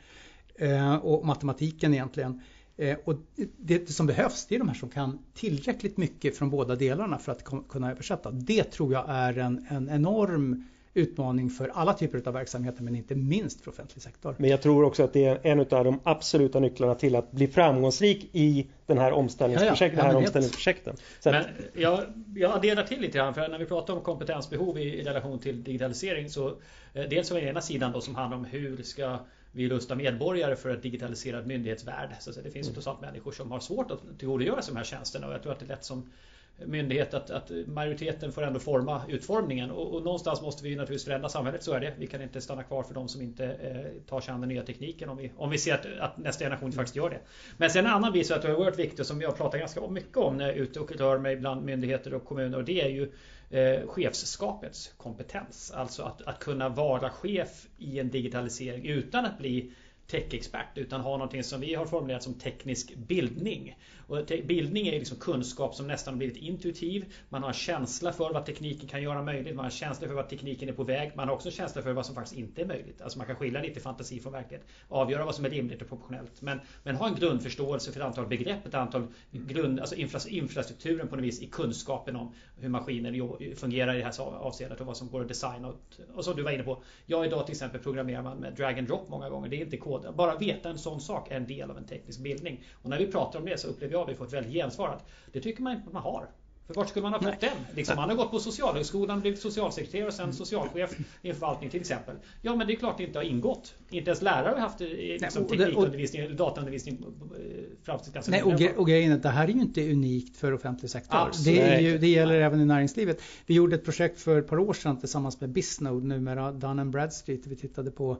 eh, och matematiken egentligen. Eh, och det som behövs det är de här som kan tillräckligt mycket från båda delarna för att kunna översätta. Det tror jag är en, en enorm utmaning för alla typer av verksamheter men inte minst för offentlig sektor. Men jag tror också att det är en av de absoluta nycklarna till att bli framgångsrik i den här omställningsprojekt, Ja, ja. här Ja, men helt. omställningsprojekten. Att, Men jag, jag adderar till lite grann för när vi pratar om kompetensbehov i, i relation till digitalisering så eh, dels har vi den ena sidan då som handlar om hur ska vi rusta medborgare för ett digitaliserad myndighetsvärld. Så det finns ju trots allt människor som har svårt att tillgodogöra sig de här tjänsterna och jag tror att det är lätt som myndighet att, att majoriteten får ändå forma utformningen och, och någonstans måste vi naturligtvis förändra samhället, så är det. Vi kan inte stanna kvar för de som inte eh, tar sig an den nya tekniken om vi, om vi ser att, att nästa generation faktiskt gör det. Men sen en annan bit som jag tror är oerhört viktig och som jag pratar ganska mycket om när jag är ute och rör mig bland myndigheter och kommuner och det är ju eh, chefskapets kompetens. Alltså att, att kunna vara chef i en digitalisering utan att bli tech-expert utan ha någonting som vi har formulerat som teknisk bildning. Och te- bildning är liksom kunskap som nästan blivit intuitiv. Man har en känsla för vad tekniken kan göra möjligt. Man har en känsla för vad tekniken är på väg. Man har också en känsla för vad som faktiskt inte är möjligt. Alltså man kan skilja lite fantasi från verklighet. Avgöra vad som är rimligt och proportionellt. Men, men ha en grundförståelse för ett antal begrepp, ett antal grund, alltså infrastrukturen på något vis i kunskapen om hur maskiner fungerar i det här avseendet och vad som går att designa. Och, och som du var inne på. Jag idag till exempel programmerar man med drag and drop många gånger. Det är inte kod. Bara veta en sån sak är en del av en teknisk bildning. Och när vi pratar om det så upplever jag att vi får ett väldigt gensvar att det tycker man inte att man har. För vart skulle man ha fått den? Liksom, man har gått på Socialhögskolan, blivit socialsekreterare och sen socialchef i en förvaltning till exempel. Ja men det är klart det inte har ingått. Inte ens lärare har haft eh, liksom, och- teknikundervisning eller dataundervisning eh, fram till ganska Nej, och, gre- och grejen är att det här är ju inte unikt för offentlig sektor. Absolut. Det, ju, det gäller även i näringslivet. Vi gjorde ett projekt för ett par år sedan tillsammans med Bisnode, numera Dun Bradstreet. Vi tittade på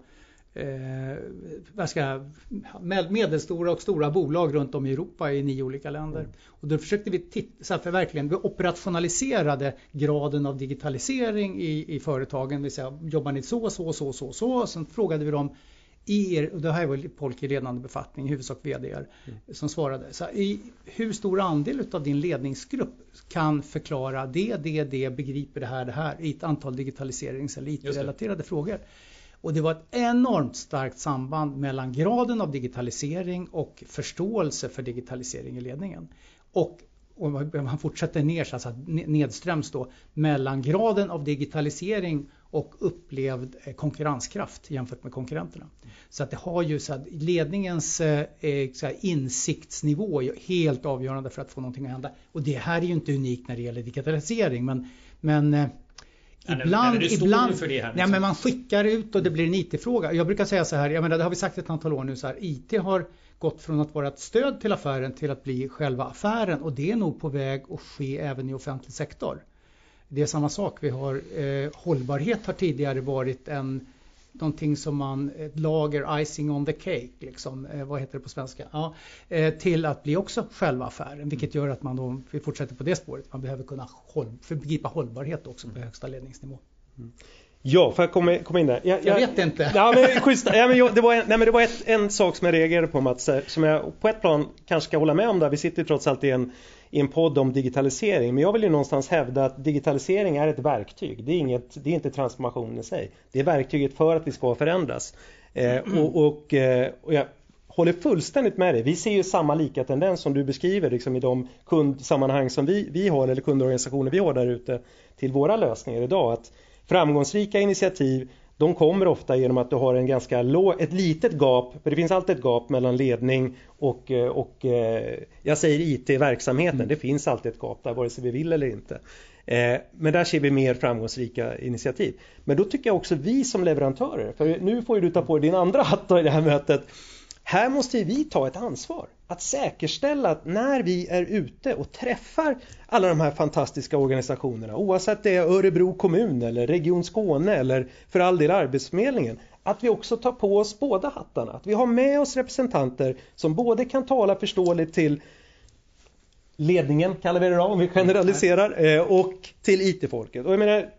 eh, vad ska jag, med, medelstora och stora bolag runt om i Europa i nio olika länder. Och då försökte vi titta, så att vi verkligen vi operationaliserade graden av digitalisering i, i företagen. Det vill säga, jobbar ni så, så, så, så, så? Sen frågade vi dem er, och det här var folk i ledande befattning, i huvudsak VD som svarade. Så i, hur stor andel av din ledningsgrupp kan förklara det, det, det, begriper det här, det här i ett antal digitaliserings eller IT-relaterade frågor. Och det var ett enormt starkt samband mellan graden av digitalisering och förståelse för digitalisering i ledningen. Och om man fortsätter ner alltså nedströms då mellan graden av digitalisering och upplevd eh, konkurrenskraft jämfört med konkurrenterna. Så att det har ju så att ledningens eh, eh, så här, insiktsnivå är helt avgörande för att få någonting att hända. Och det här är ju inte unikt när det gäller digitalisering men, men eh, Ja, ibland, ibland, för det här, nej, liksom. men man skickar ut och det blir en IT-fråga. Jag brukar säga så här, jag menar, det har vi sagt ett antal år nu så här, IT har gått från att vara ett stöd till affären till att bli själva affären och det är nog på väg att ske även i offentlig sektor. Det är samma sak, vi har eh, hållbarhet har tidigare varit en någonting som man, ett lager icing on the cake, liksom, eh, vad heter det på svenska? Ja, eh, till att bli också själva affären, vilket gör att man då, vi fortsätter på det spåret, man behöver kunna håll, begripa hållbarhet också på högsta ledningsnivå. Mm. Ja, får jag komma, komma in där? Jag, jag, jag vet inte. Ja, men, schysst, ja, men jag, det var, en, nej, men det var ett, en sak som jag reagerade på Mats, som jag på ett plan kanske ska hålla med om där. Vi sitter trots allt i en, i en podd om digitalisering. Men jag vill ju någonstans hävda att digitalisering är ett verktyg. Det är, inget, det är inte transformation i sig. Det är verktyget för att vi ska förändras. Eh, och, och, eh, och jag håller fullständigt med dig. Vi ser ju samma lika tendens som du beskriver liksom i de kundsammanhang som vi, vi har eller kundorganisationer vi har där ute till våra lösningar idag. Att Framgångsrika initiativ de kommer ofta genom att du har en ganska låg, ett litet gap, för det finns alltid ett gap mellan ledning och, eh, och eh, jag säger IT-verksamheten. Mm. Det finns alltid ett gap där vare sig vi vill eller inte. Eh, men där ser vi mer framgångsrika initiativ. Men då tycker jag också vi som leverantörer, för nu får du ta på dig din andra hatt i det här mötet. Här måste vi ta ett ansvar att säkerställa att när vi är ute och träffar alla de här fantastiska organisationerna oavsett det är Örebro kommun eller Region Skåne eller för all del Arbetsförmedlingen att vi också tar på oss båda hattarna. Att vi har med oss representanter som både kan tala förståeligt till ledningen kallar vi det då om vi generaliserar eh, och till IT-folket. Och jag menar,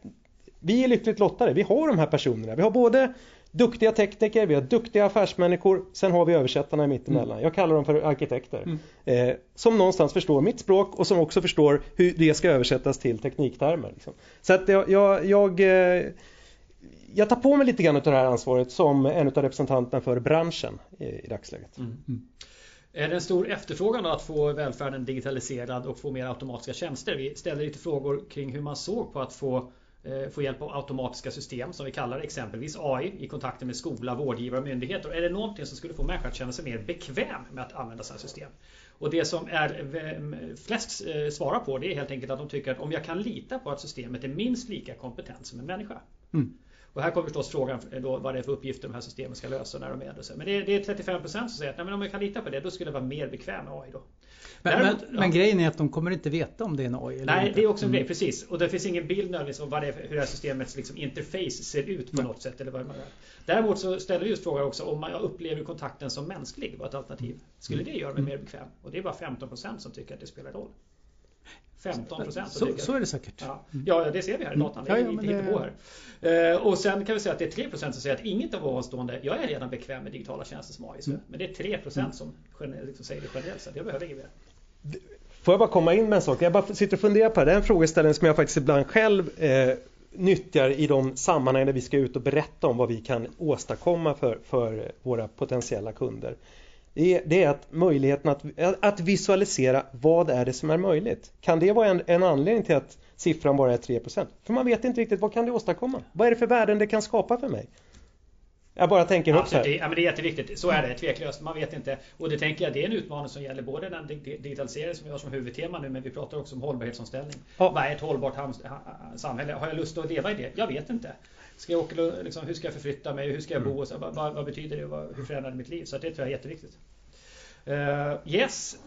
vi är lyckligt lottade. Vi har de här personerna. Vi har både duktiga tekniker, vi har duktiga affärsmänniskor, sen har vi översättarna i mittemellan. Mm. Jag kallar dem för arkitekter. Mm. Eh, som någonstans förstår mitt språk och som också förstår hur det ska översättas till tekniktermer. Liksom. Så att jag, jag, jag, eh, jag, tar på mig lite grann av det här ansvaret som en av representanterna för branschen i, i dagsläget. Mm. mm. Är det en stor efterfrågan att få välfärden digitaliserad och få mer automatiska tjänster? Vi ställde lite frågor kring hur man såg på att få Eh, få hjälp av automatiska system som vi kallar det, exempelvis AI i kontakter med skola, vårdgivare och myndigheter. Är det någonting som skulle få människor att känna sig mer bekväm med att använda sådana system? Och det som är flest eh, svarar på det är helt enkelt att de tycker att om jag kan lita på att systemet är minst lika kompetent som en människa. Mm. Och här kommer förstås frågan då vad det är för uppgifter de här systemen ska lösa när de är det. Men det är, det är 35% som säger att nej, men om jag kan lita på det då skulle jag vara mer bekväm med AI då. Men, Däremot, men, ja. men, grejen är att de kommer inte veta om det är en AI eller Nej, inte. det är också en grej, mm. precis. Och det finns ingen bild nödvändigtvis om vad det är, hur det här systemets liksom, interface ser ut på mm. något sätt. Eller vad man är. Däremot så ställer vi just frågan också om man upplever kontakten som mänsklig var ett alternativ. Skulle det göra mig mm. mer bekväm? Och det är bara 15% som tycker att det spelar roll. 15 procent. Så, så, är det säkert. Ja. ja, det ser vi här i datan. Mm. Ja, ja, det... på här. Eh, och sen kan vi säga att det är 3 procent som säger att inget av ovanstående, jag är redan bekväm med digitala tjänster som AI. Mm. Men det är 3 procent mm. som liksom säger det generellt sett. Jag behöver inget mer. Får jag bara komma in med en sak? Jag bara sitter och funderar på det. Det är en frågeställning som jag faktiskt ibland själv eh, nyttjar i de sammanhang där vi ska ut och berätta om vad vi kan åstadkomma för, för våra potentiella kunder det är, att möjligheten att, att visualisera vad är det som är möjligt. Kan det vara en, en anledning till att siffran bara är 3%? För man vet inte riktigt vad kan det åstadkomma? Vad är det för värden det kan skapa för mig? Jag bara tänker högt här. Ja, men det är jätteviktigt. Så är det tveklöst. Man vet inte. Och det tänker jag det är en utmaning som gäller både den digitalisering som vi har som huvudtema nu men vi pratar också om hållbarhetsomställning. Ja. Vad är ett hållbart samhälle? Har jag lust att leva i det? Jag vet inte. Ska jag åka, liksom, hur ska jag förflytta mig? Hur ska jag bo? Så, vad, vad, betyder det? hur förändrar det mitt liv? Så det tror jag är jätteviktigt. Uh, yes,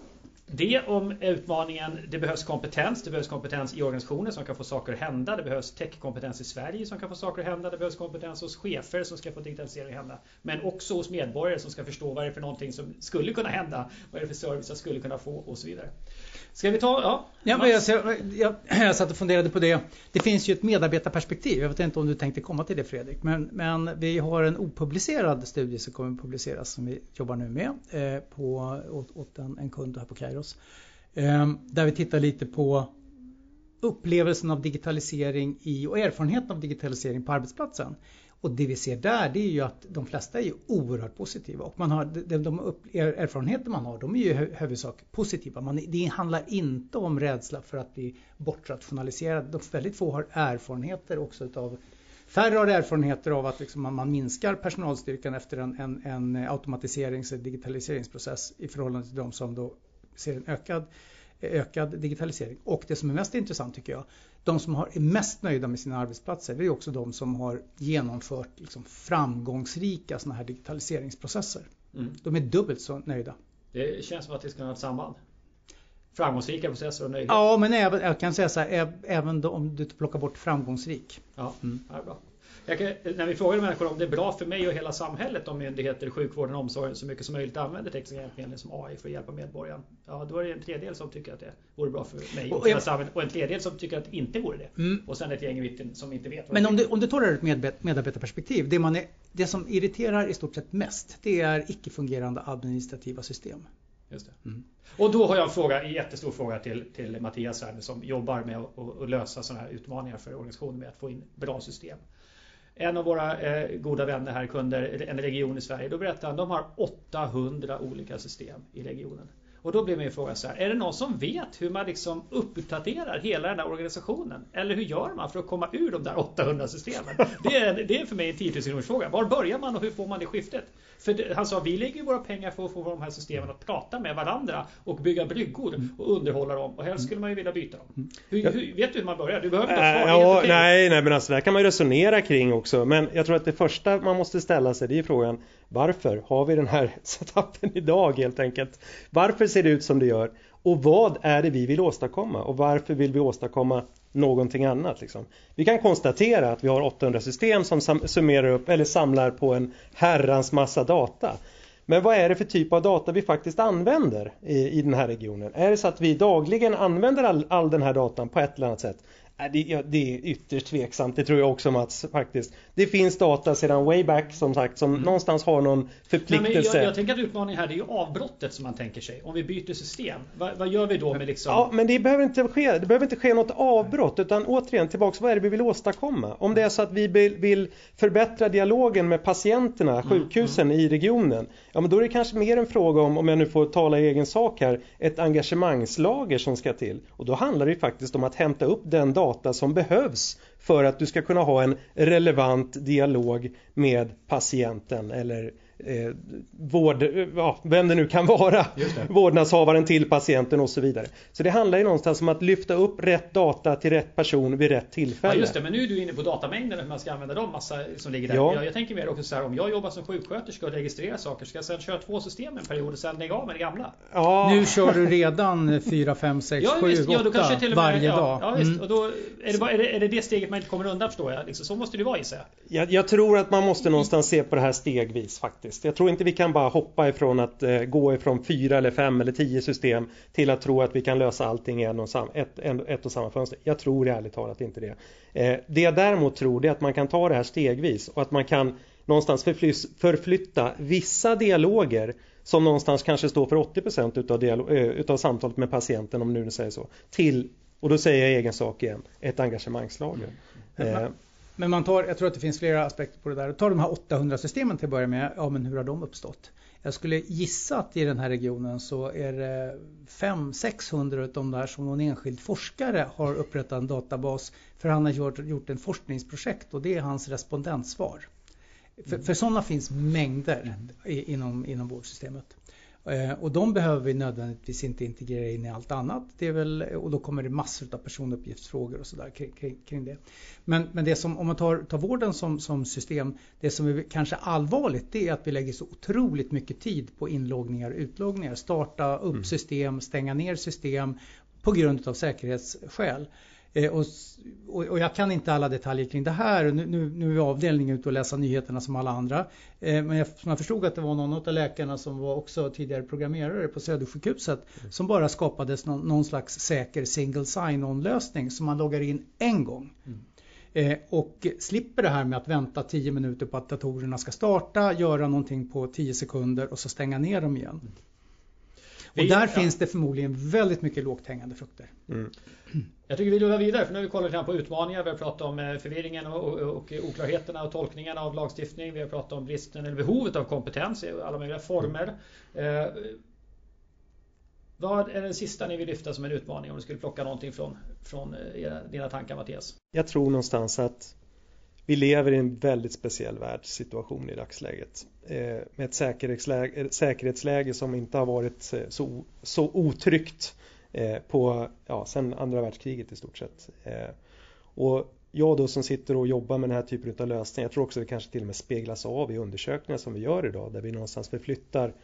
det om utmaningen. Det behövs kompetens. Det behövs kompetens i organisationer som kan få saker att hända. Det behövs techkompetens i Sverige som kan få saker att hända. Det behövs kompetens hos chefer som ska få digitalisering att hända. Men också hos medborgare som ska förstå vad det är för någonting som skulle kunna hända. Vad är det för service jag skulle kunna få och så vidare. Ska vi ta, ja? ja men jag, jag, jag satt och funderade på det. Det finns ju ett medarbetarperspektiv. Jag vet inte om du tänkte komma till det Fredrik. Men, men vi har en opublicerad studie som kommer publiceras som vi jobbar nu med eh, på, åt, åt en, en, kund här på Kairos. Eh, där vi tittar lite på upplevelsen av digitalisering i, och erfarenheten av digitalisering på arbetsplatsen. Och det vi ser där det är ju att de flesta är oerhört positiva och man har, de, de erfarenheter man har de är ju i huvudsak positiva. Man, det handlar inte om rädsla för att bli bortrationaliserad. De väldigt få har erfarenheter också utav Färre har erfarenheter av att liksom man, man, minskar personalstyrkan efter en, en, en automatiserings och digitaliseringsprocess i förhållande till de som då ser en ökad ökad digitalisering. Och det som är mest intressant tycker jag, de som har, är mest nöjda med sina arbetsplatser, det är också de som har genomfört liksom framgångsrika sådana här digitaliseringsprocesser. Mm. De är dubbelt så nöjda. Det känns som att det ska ha ett samband. Framgångsrika processer och nöjdhet. Ja, men även, jag kan säga så här, även om du plockar bort framgångsrik. Ja, mm. ja bra. Kan, när vi frågar människor om det är bra för mig och hela samhället om myndigheter, sjukvården och omsorgen så mycket som möjligt använder tekniska hjälpmedel som AI för att hjälpa medborgaren. Ja, då är det en tredjedel som tycker att det vore bra för mig och, hela samhället och en tredjedel som tycker att det inte vore det. Mm. Och sen ett gäng i mitten som inte vet. Men om du, om du tar det ur ett medarbetarperspektiv. Det, man är, det som irriterar i stort sett mest det är icke-fungerande administrativa system. Just det. Mm. Och då har jag en fråga, en jättestor fråga till, till Mattias här, som jobbar med att, att lösa sådana här utmaningar för organisationer med att få in bra system. En av våra eh, goda vänner här, kunder, en region i Sverige, då berättade han att de har 800 olika system i regionen. Och då blir min fråga så här, är det någon som vet hur man liksom uppdaterar hela den här organisationen? Eller hur gör man för att komma ur de där 800 systemen? Det är, det är för mig en 10 000 fråga. Var börjar man och hur får man det skiftet? För det, han sa, vi lägger våra pengar för att få de här systemen att prata med varandra och bygga bryggor och underhålla dem. Och helst skulle man ju vilja byta dem. Hur, hur, vet du hur man börjar? Du behöver inte ha svar. Ja, nej, nej, men alltså där kan man ju resonera kring också. Men jag tror att det första man måste ställa sig det är frågan varför har vi den här setupen idag helt enkelt? Varför ser det ut som det gör? Och vad är det vi vill åstadkomma? Och varför vill vi åstadkomma någonting annat? Liksom? Vi kan konstatera att vi har 800 system som summerar upp eller samlar på en herrans massa data. Men vad är det för typ av data vi faktiskt använder i, i den här regionen? Är det så att vi dagligen använder all, all den här datan på ett eller annat sätt? Det, ja, det är ytterst tveksamt, det tror jag också Mats faktiskt. Det finns data sedan way back som sagt som mm. någonstans har någon förpliktelse. Nej, jag, jag, tänker att utmaningen här det är ju avbrottet som man tänker sig. Om vi byter system, vad, vad gör vi då med liksom? Ja, men det behöver inte ske, det behöver inte ske något avbrott utan återigen tillbaks, vad är det vi vill åstadkomma? Om det är så att vi vill förbättra dialogen med patienterna, mm, sjukhusen mm, mm. i regionen. Ja, men då är det kanske mer en fråga om, om jag nu får tala i egen sak här, ett engagemangslager som ska till. Och då handlar det ju faktiskt om att hämta upp den data data som behövs för att du ska kunna ha en relevant dialog med patienten eller eh, vård, ja, vem det nu kan vara, vårdnadshavaren till patienten och så vidare. Så det handlar ju någonstans om att lyfta upp rätt data till rätt person vid rätt tillfälle. Ja just det, men nu är du inne på datamängden hur man ska använda dem massa som ligger där. Ja. Jag, jag tänker mer också så här, om jag jobbar som sjuksköterska och registrerar saker, ska jag sedan köra två system en period och sen lägga av med det gamla? Ja. Nu kör du redan 4, 5, 6, ja, 7, 8 ja, varje dag. Ja, visst. Mm. Och då är det, bara, är, det, är det det steget man inte kommer undan förstår jag? Liksom, så måste det vara gissar jag. jag. Jag tror att man måste någonstans se på det här stegvis faktiskt faktiskt. Jag tror inte vi kan bara hoppa ifrån att eh, gå ifrån fyra eller fem eller tio system till att tro att vi kan lösa allting i en och sam, ett, en, ett och samma fönster. Jag tror ärligt talat inte det. Eh, det jag däremot tror är att man kan ta det här stegvis och att man kan någonstans förflytta vissa dialoger som någonstans kanske står för 80% utav, dialog, äh, utav samtalet med patienten om nu säger så till, och då säger jag egen sak igen, ett engagemangslager. Mm. Eh, men man tar, jag tror att det finns flera aspekter på det där. Ta de här 800 systemen till att börja med. Ja, men hur har de uppstått? Jag skulle gissa att i den här regionen så är det 500-600 av de där som någon enskild forskare har upprättat en databas för han har gjort, gjort en forskningsprojekt och det är hans respondentsvar. För, mm. för sådana finns mängder mm. i, inom, inom vårdsystemet. Eh, och de behöver vi nödvändigtvis inte integrera in i allt annat. Det är väl, och då kommer det massor av personuppgiftsfrågor och sådär kring, kring, kring, det. Men, men det som, om man tar, tar vården som, som system, det som är kanske allvarligt det är att vi lägger så otroligt mycket tid på inloggningar och utloggningar. Starta upp mm. system, stänga ner system på grund av säkerhetsskäl. Eh, och, och, jag kan inte alla detaljer kring det här. Nu, nu, nu är avdelningen ute och läsa nyheterna som alla andra. Eh, men jag, jag förstod att det var någon av läkarna som var också tidigare programmerare på Södersjukhuset mm. som bara skapades någon, någon, slags säker single sign-on lösning som man loggar in en gång. Mm. Eh, och slipper det här med att vänta 10 minuter på att datorerna ska starta, göra någonting på 10 sekunder och så stänga ner dem igen. Mm. Och där ja. finns det förmodligen väldigt mycket lågt hängande frukter. Mm. Jag tycker vi rullar vidare för nu har vi kollat på utmaningar. Vi har pratat om eh, förvirringen och, och, och oklarheterna och tolkningarna av lagstiftning. Vi har pratat om bristen eller behovet av kompetens i alla möjliga former. Eh, vad är det sista ni vill lyfta som en utmaning om du skulle plocka någonting från, från eh, era, dina tankar Mattias? Jag tror någonstans att vi lever i en väldigt speciell världssituation i dagsläget. Eh, med ett säkerhetsläge, säkerhetsläge som inte har varit eh, så, så otryggt eh, på, ja, sen andra världskriget i stort sett. Och jag då som sitter och jobbar med den här typen av lösningar, jag tror också det kanske till och med speglas av i undersökningar som vi gör idag där vi någonstans förflyttar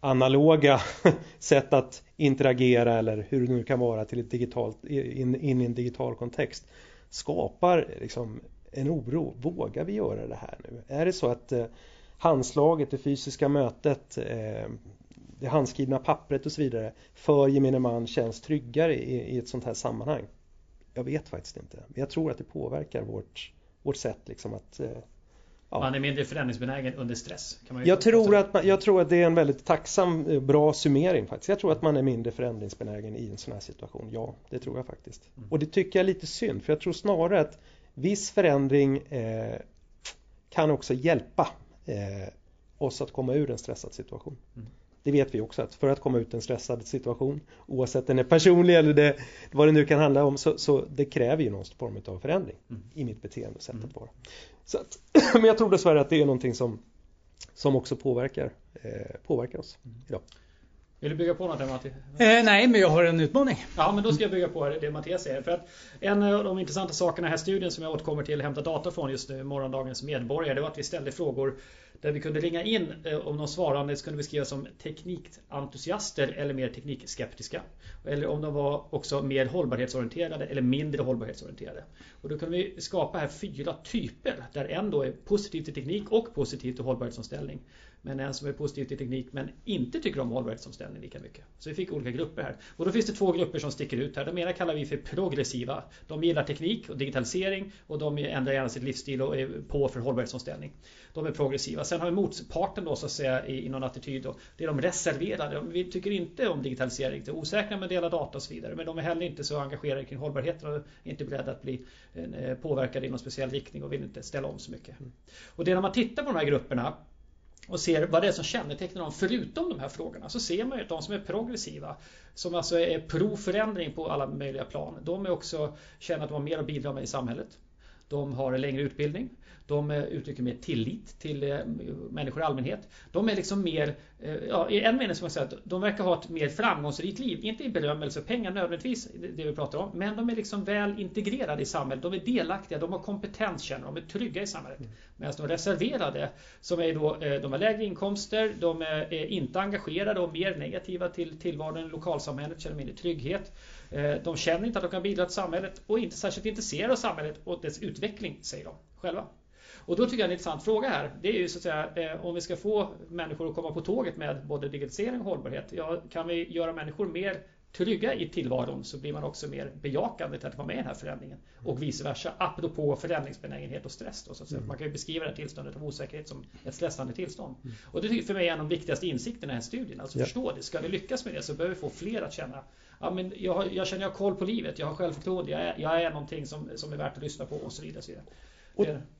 analoga sätt att interagera eller hur det nu kan vara till ett digitalt, in, in i en digital kontext skapar liksom en oro. Vågar vi göra det här nu? Är det så att eh, handslaget, det fysiska mötet, eh, det handskrivna pappret och så vidare för gemene man känns tryggare i, ett sånt här sammanhang? Jag vet faktiskt inte. Men jag tror att det påverkar vårt, vårt sätt liksom att eh, Ja. Man är mindre förändringsbenägen under stress. jag, tror att man, jag tror att det är en väldigt tacksam, bra summering faktiskt. Jag tror att man är mindre förändringsbenägen i en sån här situation. Ja, det tror jag faktiskt. Mm. Och det tycker jag är lite synd för jag tror snarare att viss förändring eh, kan också hjälpa eh, oss att komma ur en stressad situation. Mm. Det vet vi också att för att komma ut en stressad situation oavsett den är personlig eller det, vad det nu kan handla om så, så det kräver ju någon form av förändring mm. i mitt beteende och sätt mm. att vara. Så att, men jag tror dessvärre att det är någonting som, som också påverkar, eh, påverkar oss mm. idag. Vill du bygga på något där Matti? Eh, nej, men jag har en utmaning. Ja, men då ska jag bygga på det Mattias säger. För att en av de intressanta sakerna i den här studien som jag återkommer till hämta data från just nu, morgondagens medborgare, det var att vi ställde frågor där vi kunde ringa in eh, om de svarande kunde beskrivas som teknikentusiaster eller mer teknikskeptiska. Eller om de var också mer hållbarhetsorienterade eller mindre hållbarhetsorienterade. Och då kunde vi skapa här fyra typer där en då är positiv till teknik och positiv till hållbarhetsomställning. Men en som är positiv till teknik men inte tycker om hållbarhetsomställning lika mycket. Så vi fick olika grupper här. Och då finns det två grupper som sticker ut här. De ena kallar vi för progressiva. De gillar teknik och digitalisering och de ändrar gärna sitt livsstil och är på för hållbarhetsomställning. De är progressiva. Sen har vi motparten då så att säga i, någon attityd då. Det är de reserverade. Vi tycker inte om digitalisering. De är osäkra med dela data och så vidare. Men de är heller inte så engagerade kring hållbarheten och är inte beredda att bli eh, påverkade i någon speciell riktning och vill inte ställa om så mycket. Och det är när man tittar på de här grupperna och ser vad det är som kännetecknar dem förutom de här frågorna så ser man ju att de som är progressiva som alltså är pro förändring på alla möjliga plan de är också känner att de har mer att bidra med i samhället. De har en längre utbildning. De eh, uttrycker mer tillit till eh, människor i allmänhet. De är liksom mer, eh, ja, i en mening som jag säga att de verkar ha ett mer framgångsrikt liv. Inte i berömmelse och pengar nödvändigtvis, det vi pratar om. Men de är liksom väl integrerade i samhället. De är delaktiga, de har kompetens känner de, är trygga i samhället. Medan de reserverade, som är då, de har lägre inkomster, de är inte engagerade och mer negativa till tillvaron i lokalsamhället, känner mindre trygghet. De känner inte att de kan bidra till samhället och inte särskilt intresserade av samhället och dess utveckling, säger de själva. Och då tycker jag en intressant fråga här, det är ju så att säga eh, om vi ska få människor att komma på tåget med både digitalisering och hållbarhet. Ja, kan vi göra människor mer trygga i tillvaron så blir man också mer bejakande till att vara med i den här förändringen. Och vice versa, apropå förändringsbenägenhet och stress. Då, så att. Mm. Man kan ju beskriva det här tillståndet av osäkerhet som ett stressande tillstånd. Mm. Och det är för mig en av de viktigaste insikterna i den här studien. Alltså ja. förstå det. Ska vi lyckas med det så behöver vi få fler att känna ja, men jag, jag känner jag har koll på livet, jag har självförtroende, jag är, jag är någonting som, som är värt att lyssna på och så vidare. Och så vidare.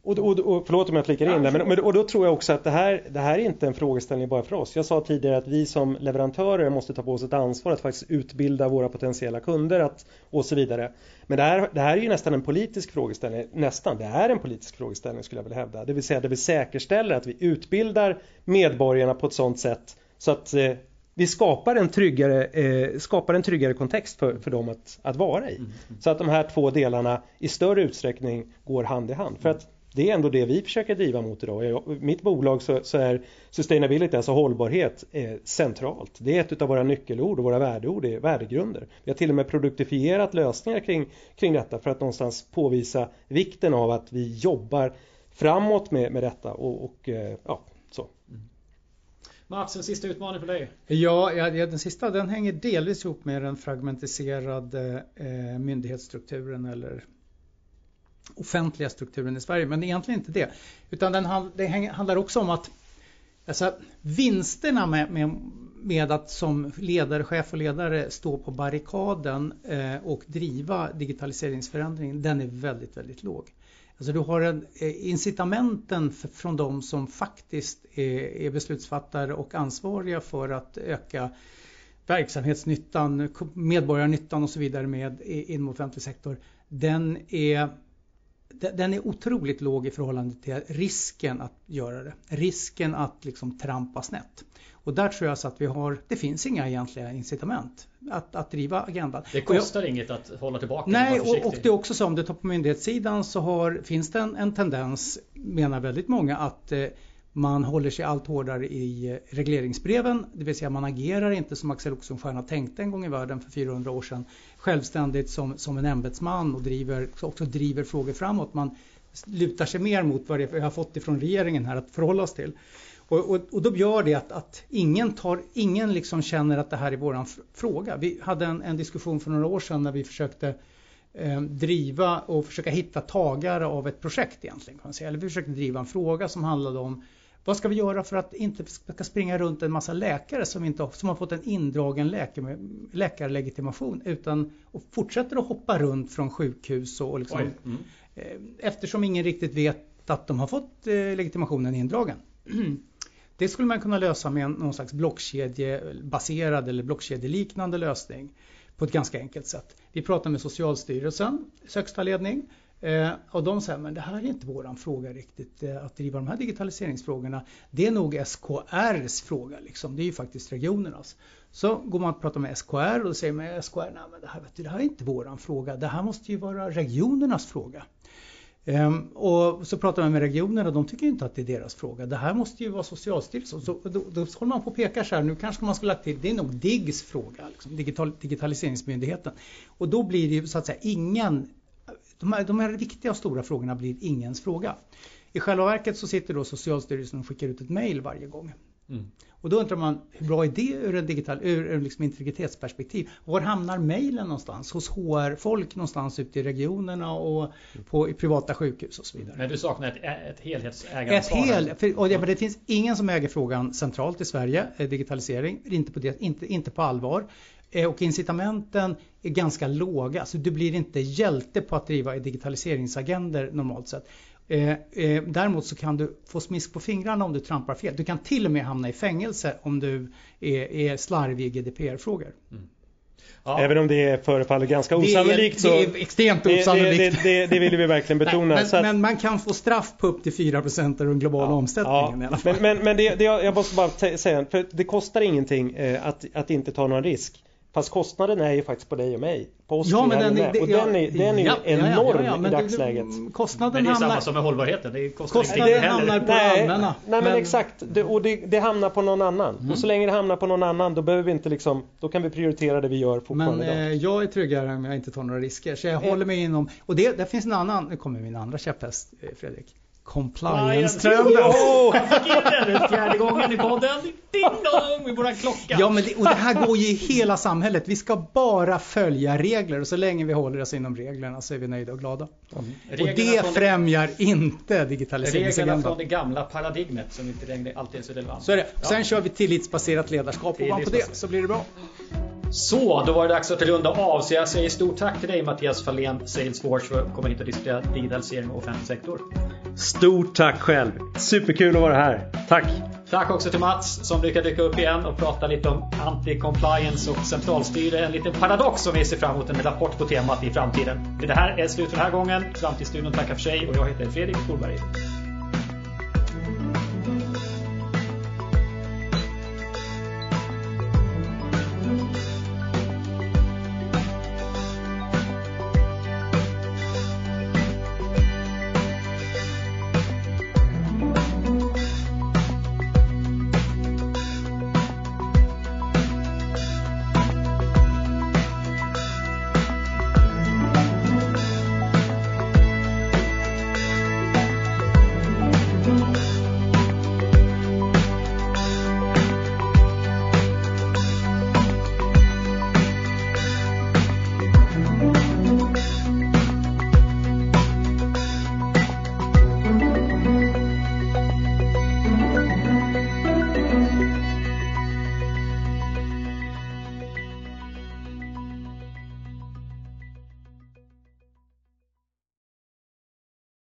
Och, och, och, och, förlåt om jag flikar in där, men, men, och då tror jag också att det här, det här är inte en frågeställning bara för oss. Jag sa tidigare att vi som leverantörer måste ta på oss ett ansvar att faktiskt utbilda våra potentiella kunder att, och så vidare. Men det här, det här är ju nästan en politisk frågeställning, nästan, det är en politisk frågeställning skulle jag vilja hävda. Det vill säga det vi säkerställer att vi utbildar medborgarna på ett sådant sätt så att eh, vi skapar en tryggare, eh, skapar en tryggare kontext för, för dem att, att vara i. Mm, mm. Så att de här två delarna i större utsträckning går hand i hand. För att det är ändå det vi försöker driva mot idag. I mitt bolag så, så är sustainability, alltså hållbarhet, eh, centralt. Det är ett av våra nyckelord och våra värdeord, är värdegrunder. Vi har till och med produktifierat lösningar kring, kring detta för att någonstans påvisa vikten av att vi jobbar framåt med, med detta och, och eh, ja. Mats, en sista utmaning för dig? Ja, ja, den sista den hänger delvis ihop med den fragmentiserade eh, myndighetsstrukturen eller offentliga strukturen i Sverige. Men egentligen inte det. Utan den, det handlar också om att alltså, vinsterna med, med, med att som ledare, chef och ledare stå på barrikaden eh, och driva digitaliseringsförändringen, den är väldigt, väldigt låg. Alltså du har en, eh, incitamenten från de som faktiskt är, är beslutsfattare och ansvariga för att öka verksamhetsnyttan, medborgarnyttan och så vidare med inom offentlig sektor. Den är, den är otroligt låg i förhållande till risken att göra det. Risken att liksom trampa snett. Och där tror jag så att vi har, det finns inga egentliga incitament att, att driva agendan. Det kostar jag, inget att hålla tillbaka? Nej, och, och, det är också så om du tar på myndighetssidan så har, finns det en, en tendens, menar väldigt många, att eh, man håller sig allt hårdare i eh, regleringsbreven, det vill säga man agerar inte som Axel Oxenstierna tänkte en gång i världen för 400 år sedan, självständigt som, som en ämbetsman och driver, också driver frågor framåt. Man lutar sig mer mot vad vi har fått ifrån regeringen här att förhålla oss till. Och, och, och då gör det att, att, ingen, tar, ingen liksom känner att det här är våran fråga. Vi hade en, en diskussion för några år sedan när vi försökte eh, driva och försöka hitta tagare av ett projekt egentligen. Kan man säga. Eller vi försökte driva en fråga som handlade om vad ska vi göra för att inte ska springa runt en massa läkare som, inte, som har fått en indragen läkare, läkarlegitimation utan och fortsätter att hoppa runt från sjukhus och, och liksom, mm. eh, eftersom ingen riktigt vet att de har fått eh, legitimationen indragen. Det skulle man kunna lösa med någon slags blockkedjebaserad eller blockkedjeliknande lösning på ett ganska enkelt sätt. Vi pratar med Socialstyrelsen, högsta ledning, eh, och de säger men det här är inte våran fråga riktigt eh, att driva de här digitaliseringsfrågorna. Det är nog SKRs fråga liksom. Det är ju faktiskt regionernas. Så går man och pratar med SKR och säger med SKR, nej men det här, vet du, det här är inte våran fråga. Det här måste ju vara regionernas fråga. Ehm, och så pratar man med regionerna de tycker inte att det är deras fråga. Det här måste ju vara Socialstyrelsen. Så då, då håller man på och pekar så här, nu kanske man skulle lagt till, det är nog DIGGs fråga, liksom, digital, digitaliseringsmyndigheten. Och då blir det ju så att säga ingen, de här, de här viktiga och stora frågorna blir ingens fråga. I själva verket så sitter då Socialstyrelsen och skickar ut ett mail varje gång. Mm. Och då undrar man, hur bra är det ur, en digital, ur liksom integritetsperspektiv? Var hamnar mejlen någonstans? Hos HR-folk någonstans ute i regionerna och på, i privata sjukhus och så vidare. Men du saknar ett, ett helhetsägaransvar? Ett hel, för, och det, det finns ingen som äger frågan centralt i Sverige, eh, digitalisering, inte på, det, inte, inte på allvar. Eh, och incitamenten är ganska låga, så du blir inte hjälte på att driva digitaliseringsagender normalt sett. Eh, eh, däremot så kan du få smisk på fingrarna om du trampar fel. Du kan till och med hamna i fängelse om du är, är slarvig i GDPR-frågor. Mm. Ja. Även om det förefaller ganska osannolikt det är, det är extremt osannolikt. Det, det, det, vill vi verkligen betona. Nej, men, att, men, man kan få straff på upp till 4% av den globala ja, omsättningen ja. i alla fall. Men, men, men det, jag måste bara säga, för det kostar ingenting eh, att, att inte ta någon risk. Fast kostnaden är ju faktiskt på dig och mig. På oss ja, men den, det, och den är, den är ja, ju enorm ja, ja, i dagsläget. Det, kostnaden men det är hamnar, samma som med hållbarheten. Det kostnaden ingenting hamnar på nej, allmänna. Nej men, men exakt. Det, och det, det, hamnar på någon annan. Mm. Och så länge det hamnar på någon annan då behöver vi inte liksom, då kan vi prioritera det vi gör fortfarande Men eh, jag är tryggare om jag inte tar några risker. Så jag mm. håller mig inom, och det, det finns en annan, nu kommer min andra käpphäst eh, Fredrik compliance-trenden. Oh, jag fick in den fjärde gången i podden. Ding dong med våran klocka. Ja, men det, och det här går ju i hela samhället. Vi ska bara följa regler och så länge vi håller oss inom reglerna så är vi nöjda och glada. Mm. Och det främjar det, inte digitaliseringsagendan. Reglerna från det gamla paradigmet som inte längre alltid är så relevant. Så är det. Sen ja. kör vi tillitsbaserat ledarskap ovanpå det så blir det bra. Så, då var det dags att runda av. Så jag säger stort tack till dig Mattias Fahlén, Salesforce, för att komma hit och diskutera digitalisering och offentlig sektor. Stort tack själv! Superkul att vara här. Tack! Tack också till Mats som brukar dyka upp igen och prata lite om anti-compliance och centralstyre. En liten paradox som vi ser fram emot en rapport på temat i framtiden. Det här är slut för den här gången. Framtidsstudion tackar för sig och jag heter Fredrik Skolberg.